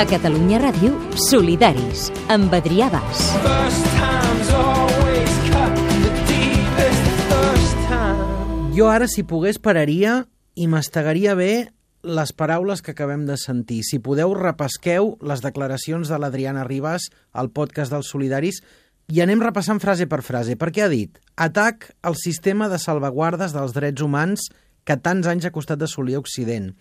A Catalunya Ràdio, Solidaris, amb Adrià Bas. Jo ara, si pogués, pararia i mastegaria bé les paraules que acabem de sentir. Si podeu, repesqueu les declaracions de l'Adriana Ribas al podcast dels Solidaris i anem repassant frase per frase. Per què ha dit? Atac al sistema de salvaguardes dels drets humans que tants anys ha costat d'assolir Occident.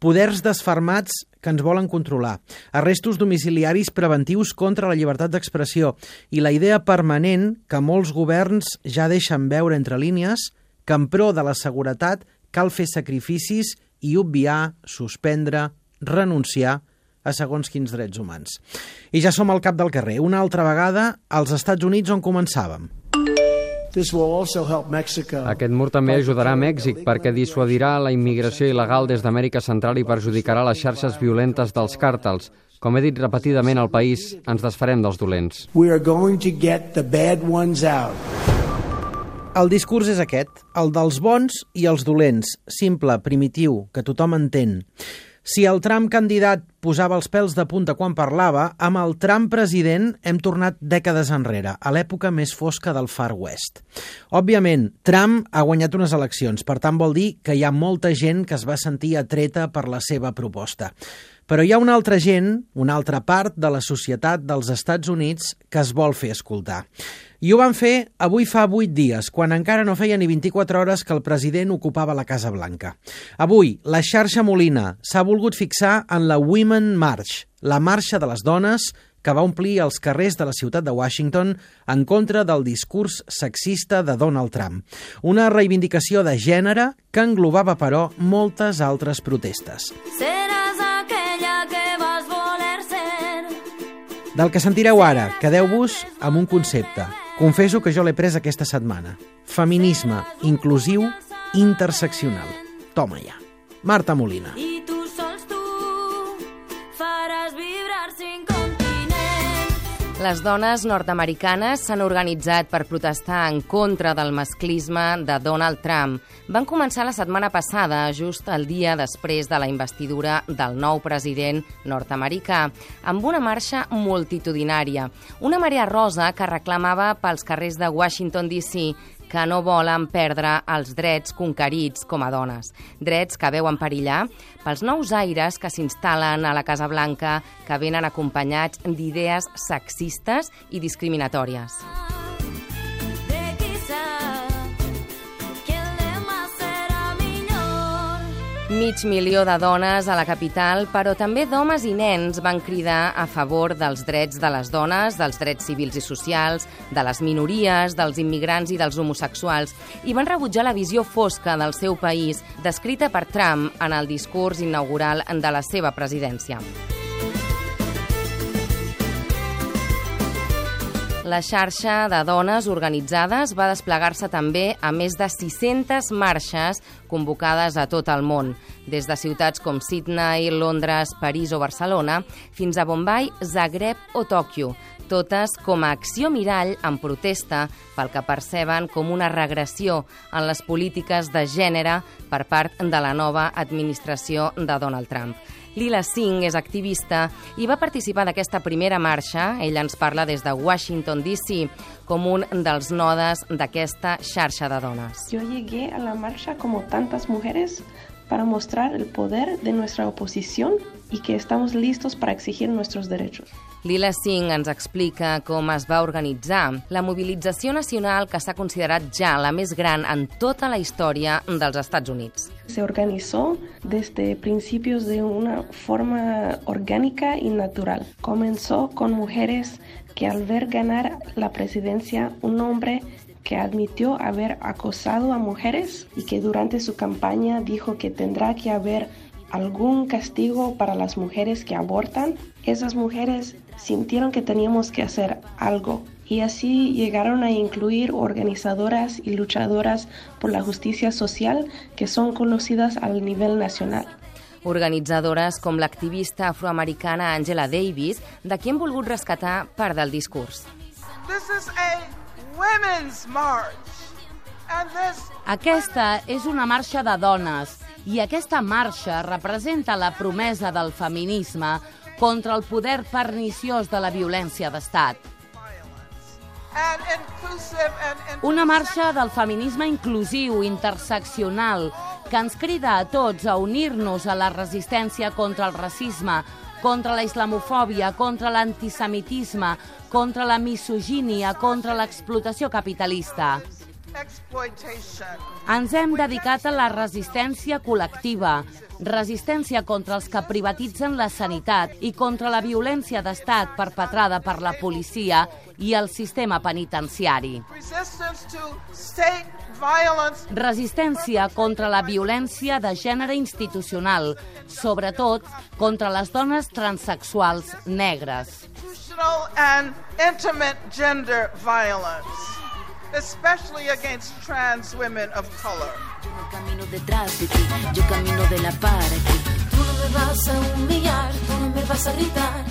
Poders desfermats que ens volen controlar. Arrestos domiciliaris preventius contra la llibertat d'expressió. I la idea permanent que molts governs ja deixen veure entre línies que en pro de la seguretat cal fer sacrificis i obviar, suspendre, renunciar a segons quins drets humans. I ja som al cap del carrer, una altra vegada als Estats Units on començàvem. Aquest mur també ajudarà a Mèxic perquè dissuadirà la immigració il·legal des d'Amèrica Central i perjudicarà les xarxes violentes dels càrtels. Com he dit repetidament al país, ens desfarem dels dolents. We are going to get the bad ones out. El discurs és aquest, el dels bons i els dolents, simple, primitiu, que tothom entén. Si el Trump candidat posava els pèls de punta quan parlava, amb el Trump president hem tornat dècades enrere, a l'època més fosca del Far West. Òbviament, Trump ha guanyat unes eleccions, per tant vol dir que hi ha molta gent que es va sentir atreta per la seva proposta. Però hi ha una altra gent, una altra part de la societat dels Estats Units que es vol fer escoltar. I ho van fer avui fa 8 dies, quan encara no feia ni 24 hores que el president ocupava la Casa Blanca. Avui, la xarxa Molina s'ha volgut fixar en la Women March, la marxa de les dones que va omplir els carrers de la ciutat de Washington en contra del discurs sexista de Donald Trump. Una reivindicació de gènere que englobava, però, moltes altres protestes. Seràs aquella que vas voler ser. Del que sentireu ara, quedeu-vos amb un concepte. Confesso que jo l'he pres aquesta setmana. Feminisme inclusiu interseccional. Toma ja. Marta Molina. I Les dones nord-americanes s'han organitzat per protestar en contra del masclisme de Donald Trump. Van començar la setmana passada, just el dia després de la investidura del nou president nord-americà, amb una marxa multitudinària. Una marea rosa que reclamava pels carrers de Washington, D.C., que no volen perdre els drets conquerits com a dones. Drets que veuen perillar pels nous aires que s'instal·len a la Casa Blanca, que venen acompanyats d'idees sexistes i discriminatòries. Mig milió de dones a la capital, però també d'homes i nens van cridar a favor dels drets de les dones, dels drets civils i socials, de les minories, dels immigrants i dels homosexuals, i van rebutjar la visió fosca del seu país, descrita per Trump en el discurs inaugural de la seva presidència. La xarxa de dones organitzades va desplegar-se també a més de 600 marxes convocades a tot el món, des de ciutats com Sydney, Londres, París o Barcelona, fins a Bombay, Zagreb o Tòquio, totes com a acció mirall en protesta pel que perceben com una regressió en les polítiques de gènere per part de la nova administració de Donald Trump. Lila Singh és activista i va participar d'aquesta primera marxa. Ella ens parla des de Washington, D.C., com un dels nodes d'aquesta xarxa de dones. Yo llegué a la marcha como tantas mujeres para mostrar el poder de nuestra oposición y que estamos listos para exigir nuestros derechos. Lila Singh ens explica com es va organitzar la mobilització nacional que s'ha considerat ja la més gran en tota la història dels Estats Units. Se organizó desde principios de una forma orgánica y natural. Comenzó con mujeres que al ver ganar la presidencia un hombre que admitió haber acosado a mujeres y que durante su campaña dijo que tendrá que haber algún castigo para las mujeres que abortan, esas mujeres sintieron que teníamos que hacer algo y así llegaron a incluir organizadoras y luchadoras por la justicia social que son conocidas al nivel nacional. Organitzadores com l'activista afroamericana Angela Davis, de qui hem volgut rescatar part del discurs. This is a women's march. Aquesta és una marxa de dones i aquesta marxa representa la promesa del feminisme contra el poder perniciós de la violència d'estat. Una marxa del feminisme inclusiu, interseccional, que ens crida a tots a unir-nos a la resistència contra el racisme, contra la islamofòbia, contra l'antisemitisme, contra la misogínia, contra l'explotació capitalista. Ens hem dedicat a la resistència col·lectiva, resistència contra els que privatitzen la sanitat i contra la violència d'estat perpetrada per la policia i el sistema penitenciari. Resistència contra la violència de gènere institucional, sobretot contra les dones transexuals negres. and intimate gender violence, especially against trans women of color. Yo no camino detrás de ti, yo camino de la aquí. Tú no me vas a humillar, tú no me vas a gritar,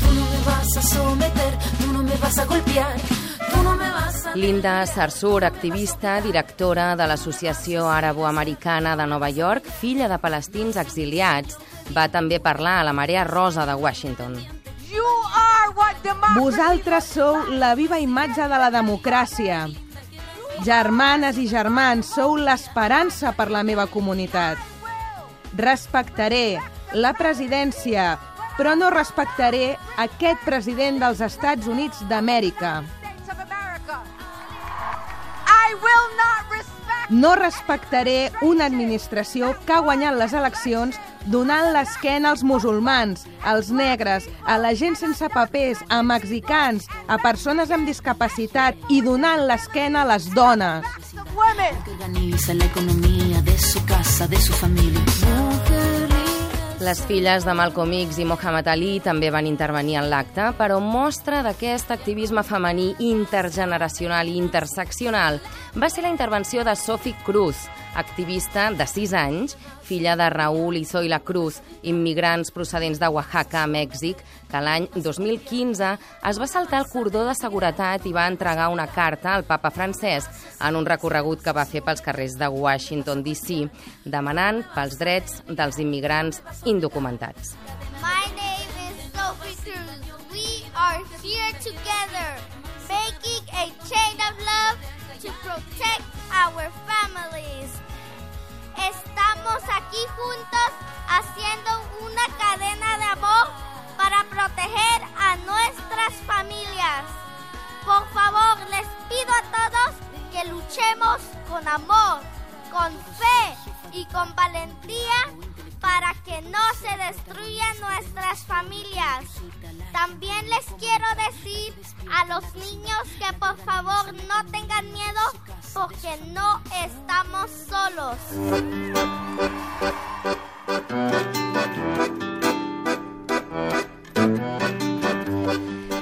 tú no me vas a someter, tú no me vas a golpear, tú no me vas a... Linda Sarsur, activista, directora de l'Associació Àrabo-Americana de Nova York, filla de palestins exiliats, va també parlar a la Marea Rosa de Washington. Vosaltres sou la viva imatge de la democràcia. Germanes i germans, sou l'esperança per la meva comunitat. Respectaré la presidència, però no respectaré aquest president dels Estats Units d'Amèrica. No respectaré una administració que ha guanyat les eleccions donant l'esquena als musulmans, als negres, a la gent sense papers, a mexicans, a persones amb discapacitat i donant l'esquena a les dones. Les filles de Malcolm X i Mohamed Ali també van intervenir en l'acte, però mostra d'aquest activisme femení intergeneracional i interseccional va ser la intervenció de Sophie Cruz, activista de 6 anys, filla de Raúl i Zoila Cruz, immigrants procedents de Oaxaca, Mèxic, que l'any 2015 es va saltar el cordó de seguretat i va entregar una carta al papa francès en un recorregut que va fer pels carrers de Washington, D.C., demanant pels drets dels immigrants indocumentats. My name is Sophie Cruz. We are here together, making a chain of love to protect our families. Estamos aquí juntos haciendo una cadena de amor para proteger a nuestras familias. Por favor, les pido a todos que luchemos con amor, con fe y con valentía para que no se destruyan nuestras familias. También les quiero decir a los niños que por favor no tengan miedo porque no estamos solos.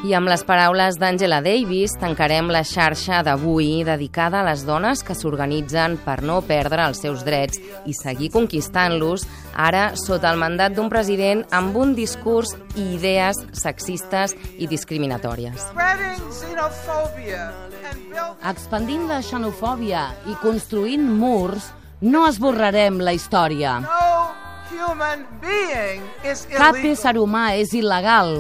I amb les paraules d'Angela Davis tancarem la xarxa d'avui dedicada a les dones que s'organitzen per no perdre els seus drets i seguir conquistant-los, ara sota el mandat d'un president amb un discurs i idees sexistes i discriminatòries. Expandint la xenofòbia i construint murs, no esborrarem la història. Cap ésser humà és il·legal.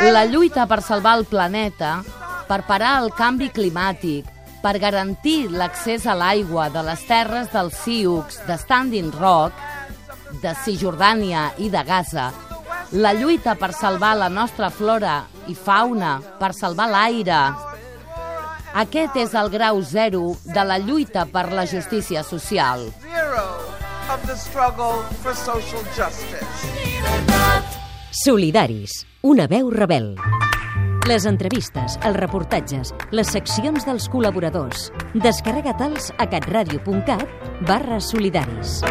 La lluita per salvar el planeta, per parar el canvi climàtic, per garantir l'accés a l'aigua de les terres dels Sioux, de Standing Rock, de Cisjordània i de Gaza, la lluita per salvar la nostra flora i fauna, per salvar l'aire. Aquest és el grau zero de la lluita per la justícia social. zero of the struggle for social justice. Solidaris, una veu rebel. Les entrevistes, els reportatges, les seccions dels col·laboradors. Descarrega-te'ls a catradio.cat barra solidaris.